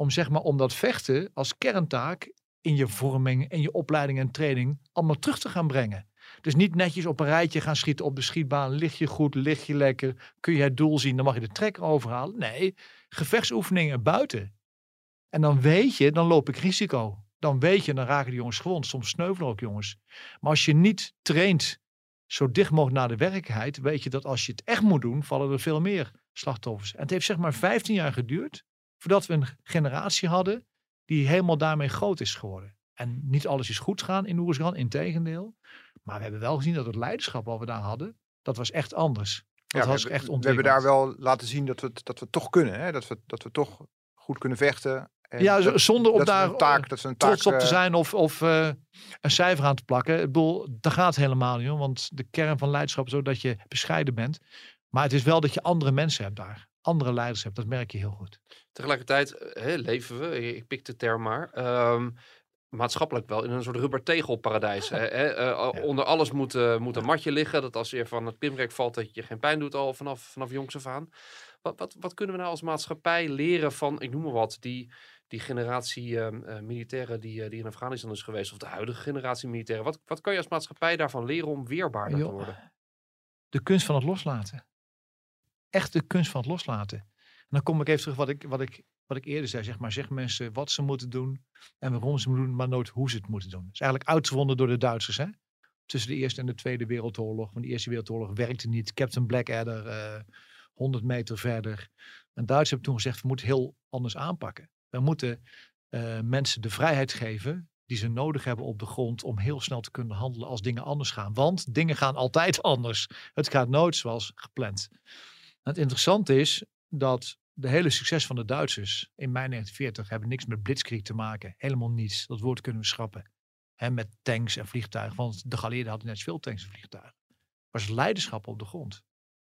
om zeg maar om dat vechten als kerntaak in je vorming, in je opleiding en training allemaal terug te gaan brengen. Dus niet netjes op een rijtje gaan schieten op de schietbaan. Lig je goed, lig je lekker, kun je het doel zien, dan mag je de trekker overhalen. Nee, gevechtsoefeningen buiten. En dan weet je, dan loop ik risico. Dan weet je, dan raken die jongens gewond. Soms sneuvelen ook jongens. Maar als je niet traint zo dicht mogelijk naar de werkelijkheid, weet je dat als je het echt moet doen, vallen er veel meer slachtoffers. En het heeft zeg maar 15 jaar geduurd voordat we een generatie hadden die helemaal daarmee groot is geworden. En niet alles is goed gaan in Oersgan, integendeel. Maar we hebben wel gezien dat het leiderschap wat we daar hadden, dat was echt anders. Dat Ja, was we, echt hebben- we hebben daar wel laten zien dat we het, dat we het toch kunnen. Hè? Dat, we, dat we toch goed kunnen vechten. En Ja, dat- zonder op daar een taak, dat een taak, trots op te eh, zijn of, of eh, een cijfer aan te plakken. Ik bedoel, dat gaat helemaal niet om. Want de kern van leiderschap is ook dat je bescheiden bent. Maar het is wel dat je andere mensen hebt daar. Andere leiders hebt. Dat merk je heel goed. Tegelijkertijd eh, hè, leven we, ik pik de term maar, ehm, maatschappelijk wel in een soort rubbertegelparadijs. hè, hè, eh, Onder alles moet, eh, moet een matje liggen, dat als je van het klimrek valt, dat je geen pijn doet al vanaf, vanaf jongs af aan. Wat, wat, wat kunnen we nou als maatschappij leren van, ik noem maar wat, die, die generatie ehm, eh, militairen die, eh, die in Afghanistan is geweest, of de huidige generatie militairen. Wat, wat kan je als maatschappij daarvan leren om weerbaarder te worden? De kunst van het loslaten. Echt de kunst van het loslaten. En dan kom ik even terug wat ik, wat ik, wat ik eerder zei. Zeg maar, zeg mensen wat ze moeten doen en waarom ze moeten doen, maar nooit hoe ze het moeten doen. Dat is eigenlijk uitgevonden door de Duitsers. Hè? Tussen de Eerste en de Tweede Wereldoorlog. Want de Eerste Wereldoorlog werkte niet. Captain Blackadder, eh 100 meter verder. En Duitsers hebben toen gezegd, we moeten heel anders aanpakken. We moeten eh, mensen de vrijheid geven die ze nodig hebben op de grond om heel snel te kunnen handelen als dingen anders gaan. Want dingen gaan altijd anders. Het gaat nooit zoals gepland. Het interessante is dat de hele succes van de Duitsers in mei 1940 hebben niks met blitzkrieg te maken. Helemaal niets. Dat woord kunnen we schrappen. Met tanks en vliegtuigen. Want de geallieerden hadden net veel tanks en vliegtuigen. Was leiderschap op de grond.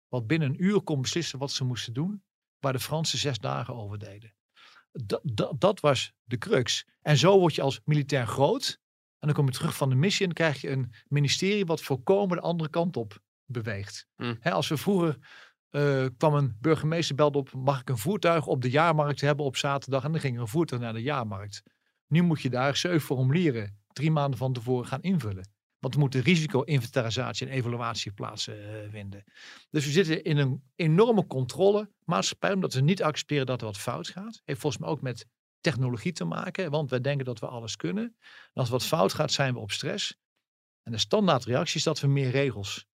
Wat binnen een uur kon beslissen wat ze moesten doen. Waar de Fransen zes dagen over deden. Dat, dat, dat was de crux. En zo word je als militair groot. En dan kom je terug van de missie en dan krijg je een ministerie wat volkomen de andere kant op beweegt. Hè, als we vroeger eh, kwam een burgemeester belde op, mag ik een voertuig op de jaarmarkt hebben op zaterdag? En dan ging er een voertuig naar de jaarmarkt. Nu moet je daar zeven formulieren drie maanden van tevoren gaan invullen. Want er moet een risico-inventarisatie en evaluatie plaatsvinden. dus we zitten in een enorme controle maatschappij, omdat we niet accepteren dat er wat fout gaat. Heeft volgens mij ook met technologie te maken, want wij denken dat we alles kunnen. En als wat fout gaat, zijn we op stress. En de standaardreactie is dat we meer regels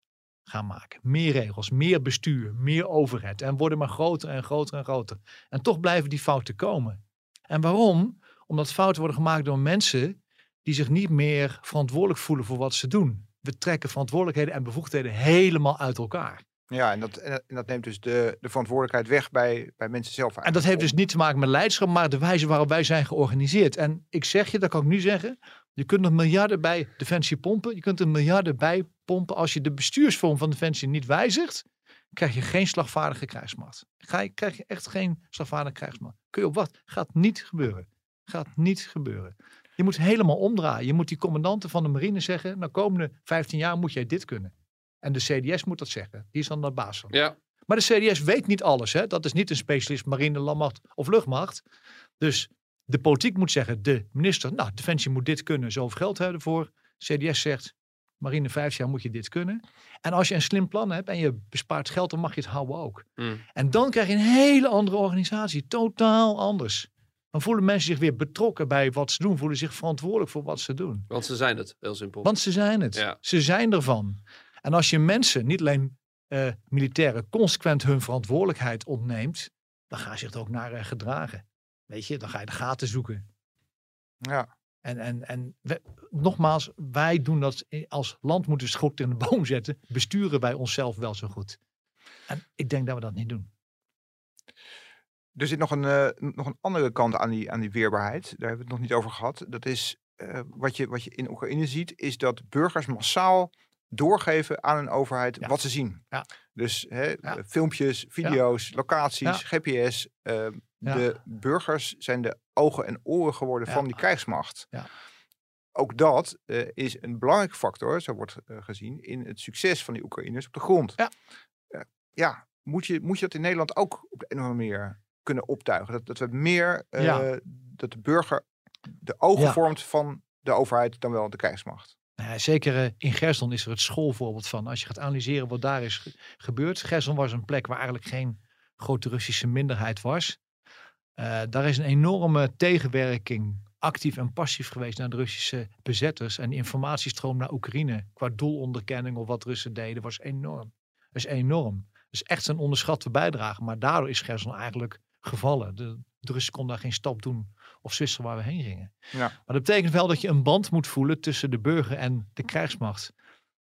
gaan maken. Meer regels, meer bestuur, meer overheid. En worden maar groter en groter en groter. En toch blijven die fouten komen. En waarom? Omdat fouten worden gemaakt door mensen die zich niet meer verantwoordelijk voelen voor wat ze doen. We trekken verantwoordelijkheden en bevoegdheden helemaal uit elkaar. Ja, en dat, en dat neemt dus de, de verantwoordelijkheid weg bij, bij mensen zelf. En dat heeft dus niet te maken met leiderschap, maar de wijze waarop wij zijn georganiseerd. En ik zeg je, dat kan ik nu zeggen, je kunt nog miljarden bij Defensie pompen. Je kunt er miljarden bij pompen. Als je de bestuursvorm van Defensie niet wijzigt, krijg je geen slagvaardige krijgsmacht. Ga je, krijg je echt geen slagvaardige krijgsmacht. Kun je op wat? Gaat niet gebeuren. Gaat niet gebeuren. Je moet helemaal omdraaien. Je moet die commandanten van de marine zeggen, na komende 15 jaar moet jij dit kunnen. En de CDS moet dat zeggen. Die is dan de baas van. Ja. Maar de CDS weet niet alles. Hè? Dat is niet een specialist marine, landmacht of luchtmacht. Dus de politiek moet zeggen, de minister, nou, Defensie moet dit kunnen, zoveel geld hebben voor. CDS zegt, marine vijf jaar moet je dit kunnen. En als je een slim plan hebt en je bespaart geld, dan mag je het houden ook. Mm. En dan krijg je een hele andere organisatie, totaal anders. Dan voelen mensen zich weer betrokken bij wat ze doen, voelen zich verantwoordelijk voor wat ze doen. Want ze zijn het, heel simpel. Want ze zijn het. Ja. Ze zijn ervan. En als je mensen, niet alleen eh, militairen, consequent hun verantwoordelijkheid ontneemt, dan gaan ze zich er ook naar eh, gedragen. Weet je, dan ga je de gaten zoeken. Ja. En, en, en we- nogmaals, wij doen dat als land moeten we schot in de boom zetten. Besturen wij onszelf wel zo goed. En ik denk dat we dat niet doen. Er zit nog een, eh, nog een andere kant aan die, aan die weerbaarheid. Daar hebben we het nog niet over gehad. Dat is eh, wat, je, wat je in Oekraïne ziet, is dat burgers massaal doorgeven aan een overheid Ja. wat ze zien. Ja. Dus hè, Ja. filmpjes, video's, locaties. GPS. eh, Ja. De burgers zijn de ogen en oren geworden Ja. van die krijgsmacht. Ja. Ook dat eh, is een belangrijke factor, zo wordt eh, gezien, in het succes van die Oekraïners op de grond. Ja. Ja, moet je, moet je dat in Nederland ook op de een of andere manier kunnen optuigen? Dat, dat we meer, eh, dat de burger de ogen vormt van de overheid dan wel de krijgsmacht. Nou zeker in Gerson is er het schoolvoorbeeld van. Als je gaat analyseren wat daar is ge- gebeurd. Gerson was een plek waar eigenlijk geen grote Russische minderheid was. Eh, daar is een enorme tegenwerking, actief en passief geweest naar de Russische bezetters. En de informatiestroom naar Oekraïne qua doelonderkenning of wat Russen deden was enorm. Dat is enorm. Dat is echt een onderschatte bijdrage. Maar daardoor is Gerson eigenlijk gevallen. De, de Russen konden daar geen stap doen of Zwitser waar we heen gingen. Ja. Maar dat betekent wel dat je een band moet voelen tussen de burger en de krijgsmacht.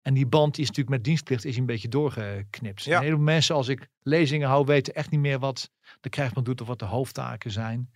En die band die is natuurlijk met dienstplicht is een beetje doorgeknipt. Ja. Een heleboel mensen, als ik lezingen hou, weten echt niet meer wat de krijgsmacht doet of wat de hoofdtaken zijn.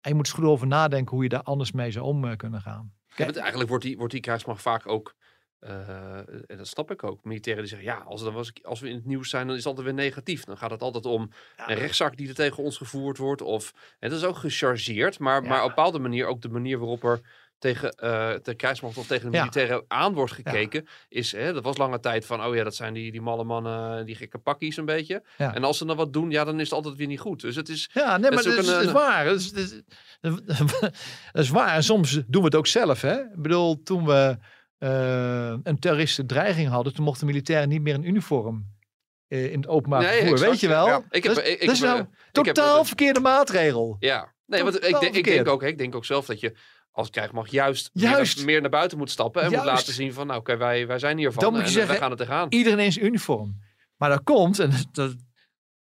En je moet er goed over nadenken hoe je daar anders mee zou om eh, kunnen gaan. Ja, eigenlijk wordt die, wordt die krijgsmacht vaak ook, eh, en dat snap ik ook, militairen die zeggen, ja, als, er was, als we in het nieuws zijn, dan is het altijd weer negatief. Dan gaat het altijd om een rechtszaak die er tegen ons gevoerd wordt. Of, en dat is ook gechargeerd, maar, Ja. maar op een bepaalde manier ook de manier waarop er tegen eh, de krijgsmacht of tegen de Ja. militairen aan wordt gekeken, is, hè, dat was lange tijd van, oh ja, dat zijn die, die malle mannen, die gekke pakkies een beetje. Ja. En als ze dan wat doen, ja, dan is het altijd weer niet goed. Dus het is, Ja, nee, maar is dat ook is, een, dat is eh, waar. Dat is, dat, is, is waar. En soms doen we het ook zelf. Hè? Ik bedoel, toen we eh, een terroristische dreiging hadden, toen mochten militairen niet meer in uniform eh, in het openbaar Nee, vervoer. exact, Weet je wel? Ja. Ik heb- dat is, ik- dat is nou eh, ik totaal eh, verkeerde maatregel. Ja, nee, want ik, denk- ik denk ook, hè, ik denk ook zelf dat je als krijgsmacht juist, Juist. Meer, naar, meer naar buiten moet stappen en moet laten zien van, nou, oké, wij, wij zijn hiervan Dan moet je en zeggen, wij gaan het tegenaan. Iedereen zijn uniform. Maar dat komt, en dat,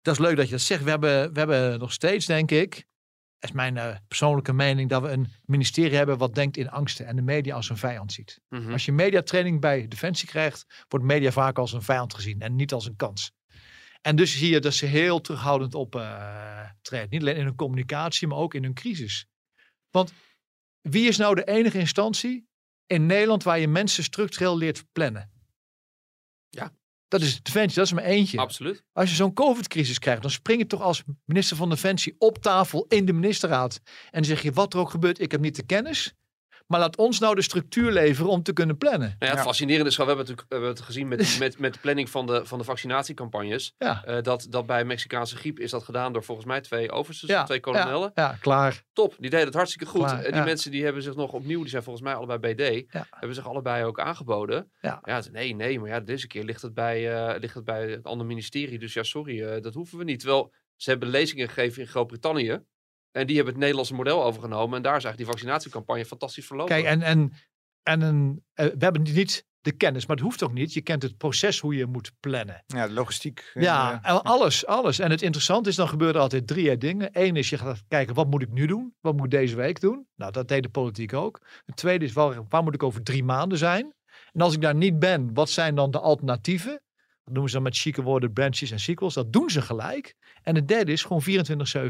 dat is leuk dat je dat zegt. We hebben, we hebben nog steeds, denk ik, is mijn eh, persoonlijke mening, dat we een ministerie hebben wat denkt in angsten en de media als een vijand ziet. Mhm. Als je mediatraining bij Defensie krijgt, wordt media vaak als een vijand gezien en niet als een kans. En dus zie je dat ze heel terughoudend optreden. niet alleen in hun communicatie, maar ook in hun crisis. Want wie is nou de enige instantie in Nederland waar je mensen structureel leert plannen? Ja. Dat is Defensie, dat is maar eentje. Absoluut. Als je zo'n COVID-crisis krijgt, dan spring je toch als minister van Defensie op tafel in de ministerraad. En dan zeg je, wat er ook gebeurt, ik heb niet de kennis. Maar laat ons nou de structuur leveren om te kunnen plannen. Nou ja, het Ja. fascinerende is, we hebben het, natuurlijk- we hebben het gezien met, met, met de planning van de, van de vaccinatiecampagnes. Ja. Eh, dat, dat bij Mexicaanse griep is dat gedaan door volgens mij twee oversten, Ja, twee kolonellen. Ja, ja, klaar. Top, die deden het hartstikke goed. Klaar, en die ja. mensen die hebben zich nog opnieuw, die zijn volgens mij allebei BD, Ja. hebben zich allebei ook aangeboden. Ja. Het- nee, nee, maar ja, deze keer ligt het bij, eh, ligt het, bij het andere ministerie. Dus ja, sorry, eh, dat hoeven we niet. Terwijl ze hebben lezingen gegeven in Groot-Brittannië. En die hebben het Nederlandse model overgenomen. En daar is eigenlijk die vaccinatiecampagne fantastisch verlopen. Kijk, en, en, en een, eh, we hebben niet de kennis, maar het hoeft ook niet. Je kent het proces hoe je moet plannen. Ja, de logistiek. Ja, eh, en alles, alles. En het interessante is, dan gebeuren er altijd drie eh, dingen. Eén is, je gaat kijken, wat moet ik nu doen? Wat moet ik deze week doen? Nou, dat deed de politiek ook. Het tweede is, waar, waar moet ik over drie maanden zijn? En als ik daar niet ben, wat zijn dan de alternatieven? Dat noemen ze dan met chique woorden branches en sequels. Dat doen ze gelijk. En het derde is gewoon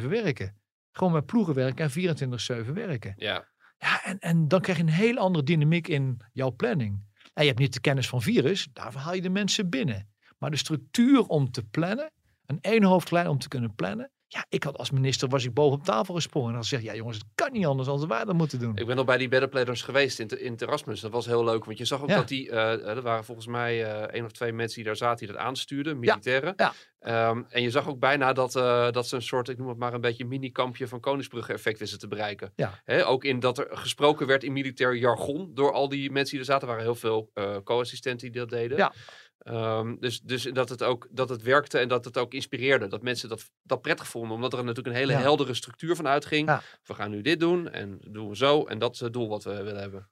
24-7 werken. Gewoon met ploegen werken en 24-7 werken. Ja, Ja, en, en dan krijg je een heel andere dynamiek in jouw planning. En je hebt niet de kennis van virus, daarvoor haal je de mensen binnen. Maar de structuur om te plannen, een één hoofdlijn om te kunnen plannen. Ja, ik had als minister, was ik boven op tafel gesprongen. En dan zeg ja jongens, het kan niet anders dan wij dat moeten doen. ik ben nog bij die Better Planners geweest in, in Erasmus. Dat was heel leuk, want je zag ook Ja. dat die, eh, er waren volgens mij eh één of twee mensen die daar zaten die dat aanstuurden, militairen. ja. Ehm, en je zag ook bijna dat, eh, dat ze een soort, ik noem het maar een beetje mini-kampje van Koningsbrugge effect wisten te bereiken. Ja. Hè, ook in dat er gesproken werd in militair jargon door al die mensen die er zaten. Er waren heel veel co-assistenten die dat deden. Ja. Ehm, dus dus dat, het ook, dat het werkte en dat het ook inspireerde. Dat mensen dat, dat prettig vonden. Omdat er natuurlijk een hele Ja. heldere structuur van uitging. Ja. We gaan nu dit doen en doen we zo. En dat is het doel wat we willen hebben.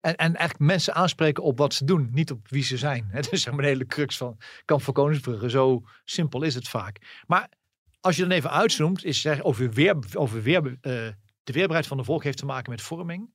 En, en eigenlijk mensen aanspreken op wat ze doen, niet op wie ze zijn. Het is de hele crux van Kamp van Koningsbrugge. Zo simpel is het vaak. Maar als je dan even uitzoomt, is zeg, over, weer, over weer, eh, de weerbaarheid van de volk heeft te maken met vorming.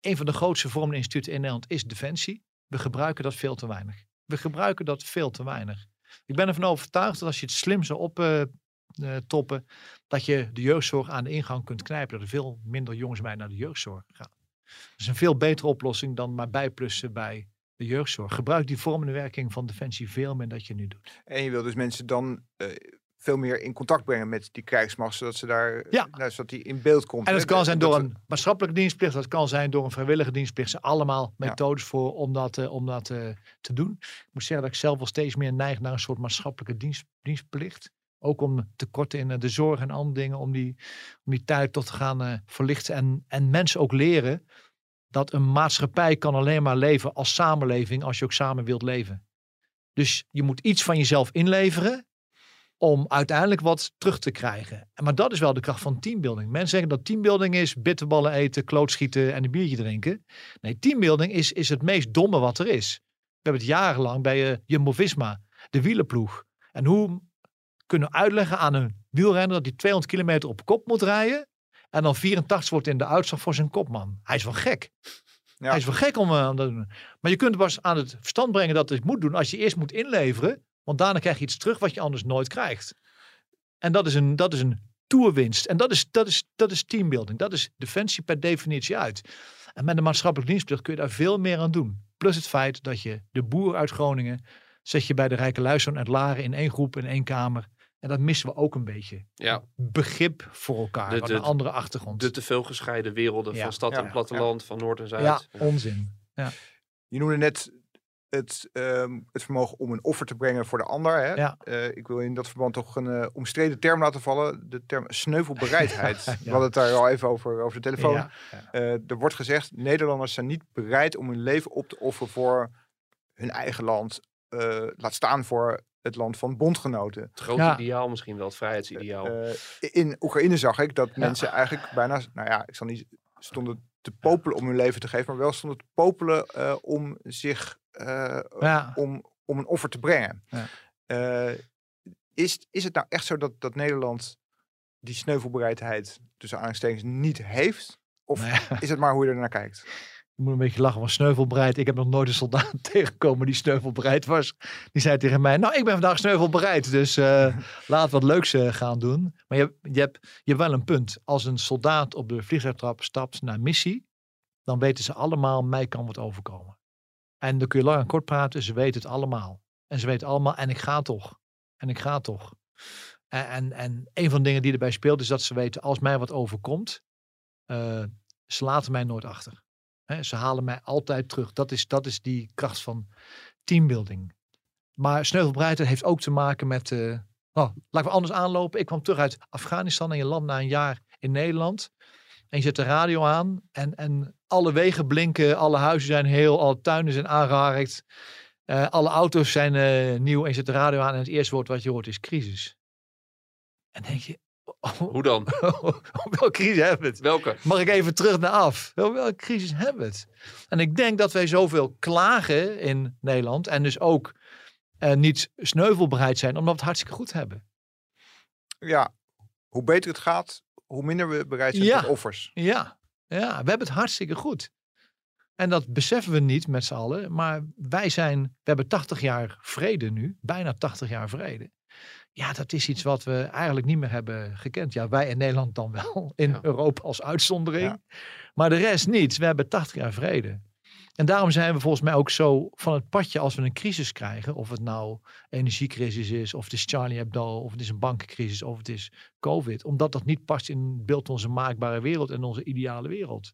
Een van de grootste vormende instituten in Nederland is Defensie. We gebruiken dat veel te weinig. We gebruiken dat veel te weinig. Ik ben ervan overtuigd dat als je het slim zou optoppen, dat je de jeugdzorg aan de ingang kunt knijpen. Dat er veel minder jongens bij naar de jeugdzorg gaan. Dat is een veel betere oplossing dan maar bijplussen bij de jeugdzorg. Gebruik die vormende werking van Defensie veel meer dan dat je nu doet. En je wil dus mensen dan eh, veel meer in contact brengen met die krijgsmacht, zodat ze daar, Ja. nou, zodat die in beeld komt. En hè. dat kan zijn Dat door we- een maatschappelijke dienstplicht, dat kan zijn door een vrijwillige dienstplicht. Er zijn allemaal Ja. methodes voor om dat, eh, om dat eh, te doen. Ik moet zeggen dat ik zelf wel steeds meer neig naar een soort maatschappelijke dienst, dienstplicht. Ook om tekorten in eh, de zorg en andere dingen, om die, om die tijd toch te gaan eh, verlichten. En, en mensen ook leren dat een maatschappij kan alleen maar leven als samenleving als je ook samen wilt leven. Dus je moet iets van jezelf inleveren om uiteindelijk wat terug te krijgen. En Maar dat is wel de kracht van teambuilding. Mensen zeggen dat teambuilding is bitterballen eten, klootschieten en een biertje drinken. Nee, teambuilding is, is het meest domme wat er is. We hebben het jarenlang bij uh, Jumbo-Visma, de wielenploeg. En hoe kunnen we uitleggen aan een wielrenner dat hij 200 kilometer op kop moet rijden en dan 84 wordt in de uitslag voor zijn kopman. Hij is wel gek. Ja. Hij is wel gek om, uh, om dat te doen. Maar je kunt pas aan het verstand brengen dat het moet doen als je eerst moet inleveren. Want daarna krijg je iets terug wat je anders nooit krijgt. En dat is een, dat is een toerwinst. En dat is, dat, is, dat is teambuilding. Dat is defensie per definitie uit. En met de maatschappelijke dienstplicht kun je daar veel meer aan doen. Plus het feit dat je de boer uit Groningen zet je bij de Rijke Luisteren en Laren in één groep, in één kamer. En dat missen we ook een beetje. Ja. Begrip voor elkaar, De- de, de- een andere achtergrond. De te veel gescheiden werelden Ja. van stad Ja, en platteland, van noord en zuid. ja, onzin. Je noemde net het, ehm, het vermogen om een offer te brengen voor de ander. Hè? Ja. Eh, ik wil in dat verband toch een eh, omstreden term laten vallen. De term sneuvelbereidheid. Ja. We hadden het daar al even over, over de telefoon. Ja, ja. Eh, er wordt gezegd, Nederlanders zijn niet bereid om hun leven op te offeren voor hun eigen land. eh, laat staan voor het land van bondgenoten. Het grote Ja. ideaal misschien wel, het vrijheidsideaal. Eh, in Oekraïne zag ik dat mensen eigenlijk bijna, nou ja, ik zal niet stonden te popelen om hun leven te geven, maar wel stonden te popelen eh, om zich, Ja. om, om een offer te brengen. Ja. Eh, is, is het nou echt zo dat, dat Nederland die sneuvelbereidheid tussen aanstekens niet heeft? Of is het maar hoe je er naar kijkt? Ik moet een beetje lachen van sneuvelbereid. Ik heb nog nooit een soldaat tegengekomen die sneuvelbereid was. Die zei tegen mij, nou ik ben vandaag sneuvelbereid. Dus eh, laat wat leuks eh, gaan doen. Maar je, je, hebt, je hebt wel een punt. Als een soldaat op de vliegtuigtrap stapt naar missie. Dan weten ze allemaal, mij kan wat overkomen. En dan kun je lang en kort praten. Ze weten het allemaal. En ze weten allemaal, en ik ga toch. En ik ga toch. En, en, en een van de dingen die erbij speelt is dat ze weten, als mij wat overkomt. eh, ze laten mij nooit achter. Ze halen mij altijd terug. Dat is, dat is die kracht van teambuilding. Maar sneuvelbereidheid heeft ook te maken met... eh oh, laten we anders aanlopen. Ik kwam terug uit Afghanistan en je landt na een jaar in Nederland. En je zet de radio aan en, en alle wegen blinken, alle huizen zijn heel, alle tuinen zijn aangeharkt. eh, alle auto's zijn eh, nieuw en je zet de radio aan en het eerste woord wat je hoort is crisis. En dan denk je, oh, Hoe dan? welke crisis hebben we het? Welke? Mag ik even terug naar af? Wel, Welke crisis hebben we het? En ik denk dat wij zoveel klagen in Nederland en dus ook eh, niet sneuvelbereid zijn, omdat we het hartstikke goed hebben. Ja, hoe beter het gaat, hoe minder we bereid zijn Ja. tot offers. Ja, ja, we hebben het hartstikke goed. En dat beseffen we niet met z'n allen, maar wij zijn, we hebben 80 jaar vrede nu, bijna 80 jaar vrede. Ja, dat is iets wat we eigenlijk niet meer hebben gekend. Ja, wij in Nederland dan wel, in Ja. Europa als uitzondering. Ja. Maar de rest niet. We hebben 80 jaar vrede. En daarom zijn we volgens mij ook zo van het padje als we een crisis krijgen. Of het nou energiecrisis is, of het is Charlie Hebdo, of het is een bankencrisis, of het is COVID. Omdat dat niet past in het beeld van onze maakbare wereld en onze ideale wereld.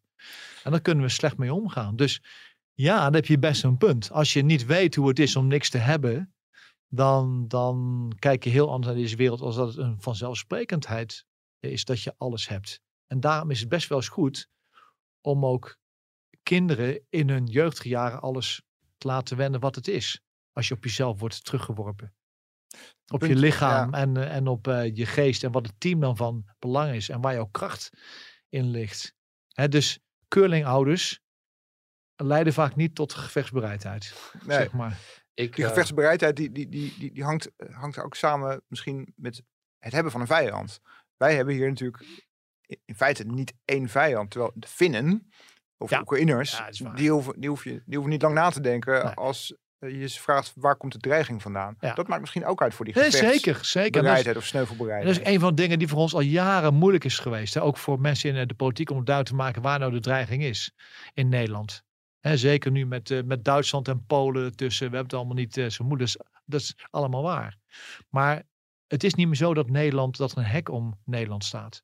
En daar kunnen we slecht mee omgaan. Dus ja, dan heb je best een punt. Als je niet weet hoe het is om niks te hebben, dan, dan kijk je heel anders naar deze wereld als dat het een vanzelfsprekendheid is dat je alles hebt. En daarom is het best wel eens goed om ook kinderen in hun jeugdige jaren alles te laten wennen wat het is. Als je op jezelf wordt teruggeworpen. Op je lichaam en, eh, en op eh, je geest en wat het team dan van belang is en waar jouw kracht in ligt. Hè, dus curlingouders leiden vaak niet tot gevechtsbereidheid. Nee, Zeg maar. Ik, die eh, gevechtsbereidheid die, die, die, die, die hangt, hangt ook samen misschien met het hebben van een vijand. Wij hebben hier natuurlijk in feite niet één vijand. Terwijl de Finnen, of Ja. Oekraïners, Ja, dat die, hoeven, die, hoef je, die niet lang na te denken Nee. als eh, je ze vraagt waar komt de dreiging vandaan. Ja. Dat maakt misschien ook uit voor die Nee, gevechtsbereidheid zeker, zeker. Dat is- of Dat sneuvelbereidheid. is een van de dingen die voor ons al jaren moeilijk is geweest. Hè? Ook voor mensen in eh, de politiek om duidelijk te maken waar nou de dreiging is in Nederland. Hè, zeker nu met, eh, met Duitsland en Polen tussen. We hebben het allemaal niet eh, zo moeilijk. Dat is, dat is allemaal waar. Maar het is niet meer zo dat Nederland, dat er een hek om Nederland staat.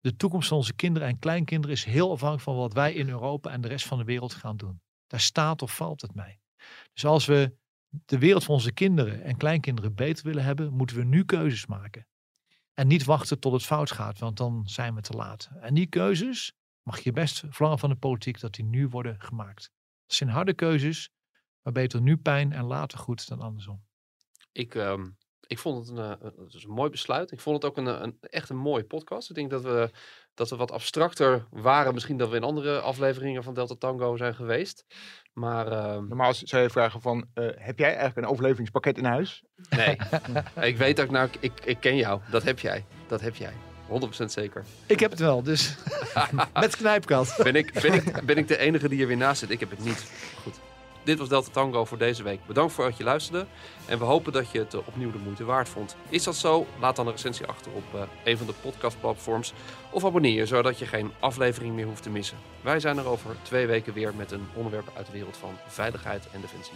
De toekomst van onze kinderen en kleinkinderen is heel afhankelijk van wat wij in Europa en de rest van de wereld gaan doen. Daar staat of valt het mee. Dus als we de wereld van onze kinderen en kleinkinderen beter willen hebben, moeten we nu keuzes maken. En niet wachten tot het fout gaat, want dan zijn we te laat. En die keuzes mag je best verlangen van de politiek dat die nu worden gemaakt. Dat zijn harde keuzes, maar beter nu pijn en later goed dan andersom. Ik, ehm, ik vond het een, eh, het is een mooi besluit. Ik vond het ook een, eh, een, echt een mooie podcast. Ik denk dat we, dat we wat abstracter waren. Misschien dat we in andere afleveringen van Delta Tango zijn geweest. Maar ehm, Normaal zou je vragen van, eh, heb jij eigenlijk een overlevingspakket in huis? nee, ik weet dat ik nou, ik, ik ken jou. Dat heb jij. Dat heb jij. 100% zeker. Ik heb het wel, dus met knijpkat. Ben ik, ben, ik, ben ik de enige die er weer naast zit? Ik heb het niet. Goed. Dit was Delta Tango voor deze week. Bedankt voor dat je luisterde. En we hopen dat je het eh, opnieuw de moeite waard vond. Is dat zo? Laat dan een recensie achter op eh, een van de podcastplatforms. Of abonneer je, zodat je geen aflevering meer hoeft te missen. Wij zijn er over twee weken weer met een onderwerp uit de wereld van veiligheid en defensie.